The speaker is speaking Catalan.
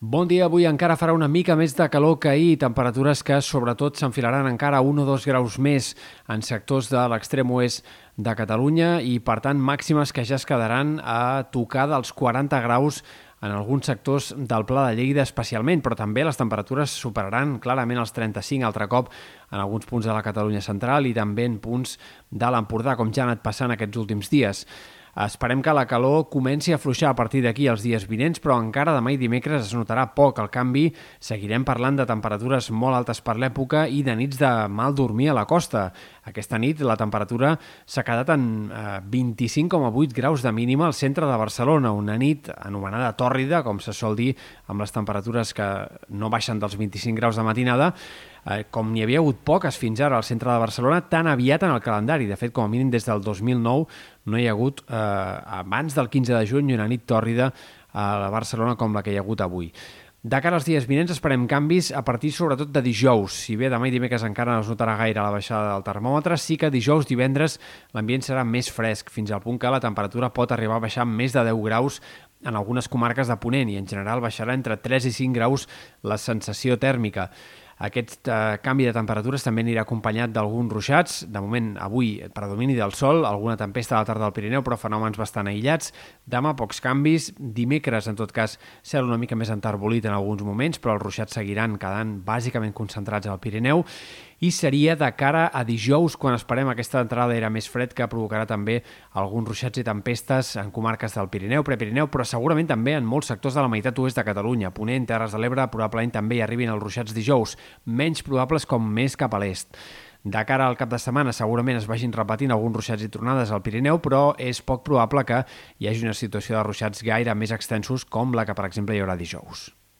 Bon dia, avui encara farà una mica més de calor que ahir, temperatures que sobretot s'enfilaran encara 1 o 2 graus més en sectors de l'extrem oest de Catalunya i, per tant, màximes que ja es quedaran a tocar dels 40 graus en alguns sectors del Pla de Lleida especialment, però també les temperatures superaran clarament els 35 altre cop en alguns punts de la Catalunya central i també en punts de l'Empordà, com ja ha anat passant aquests últims dies. Esperem que la calor comenci a afluixar a partir d'aquí els dies vinents, però encara demà i dimecres es notarà poc el canvi. Seguirem parlant de temperatures molt altes per l'època i de nits de mal dormir a la costa. Aquesta nit la temperatura s'ha quedat en eh, 25,8 graus de mínima al centre de Barcelona, una nit anomenada tòrrida, com se sol dir, amb les temperatures que no baixen dels 25 graus de matinada, eh, com n'hi havia hagut poques fins ara al centre de Barcelona, tan aviat en el calendari. De fet, com a mínim des del 2009 no hi ha hagut, eh, abans del 15 de juny, una nit tòrrida a la Barcelona com la que hi ha hagut avui. De cara als dies vinents esperem canvis a partir sobretot de dijous. Si bé demà i dimecres encara no es notarà gaire la baixada del termòmetre, sí que dijous, divendres, l'ambient serà més fresc, fins al punt que la temperatura pot arribar a baixar més de 10 graus en algunes comarques de Ponent i en general baixarà entre 3 i 5 graus la sensació tèrmica. Aquest eh, canvi de temperatures també anirà acompanyat d'alguns ruixats. De moment, avui, predomini del sol, alguna tempesta a la tarda del Pirineu, però fenòmens bastant aïllats. Demà, pocs canvis. Dimecres, en tot cas, serà una mica més enterbolit en alguns moments, però els ruixats seguiran quedant bàsicament concentrats al Pirineu i seria de cara a dijous quan esperem aquesta entrada d'aire més fred que provocarà també alguns ruixats i tempestes en comarques del Pirineu, Prepirineu, però segurament també en molts sectors de la meitat oest de Catalunya. Ponent, Terres de l'Ebre, probablement també hi arribin els ruixats dijous, menys probables com més cap a l'est. De cara al cap de setmana segurament es vagin repetint alguns ruixats i tronades al Pirineu, però és poc probable que hi hagi una situació de ruixats gaire més extensos com la que, per exemple, hi haurà dijous.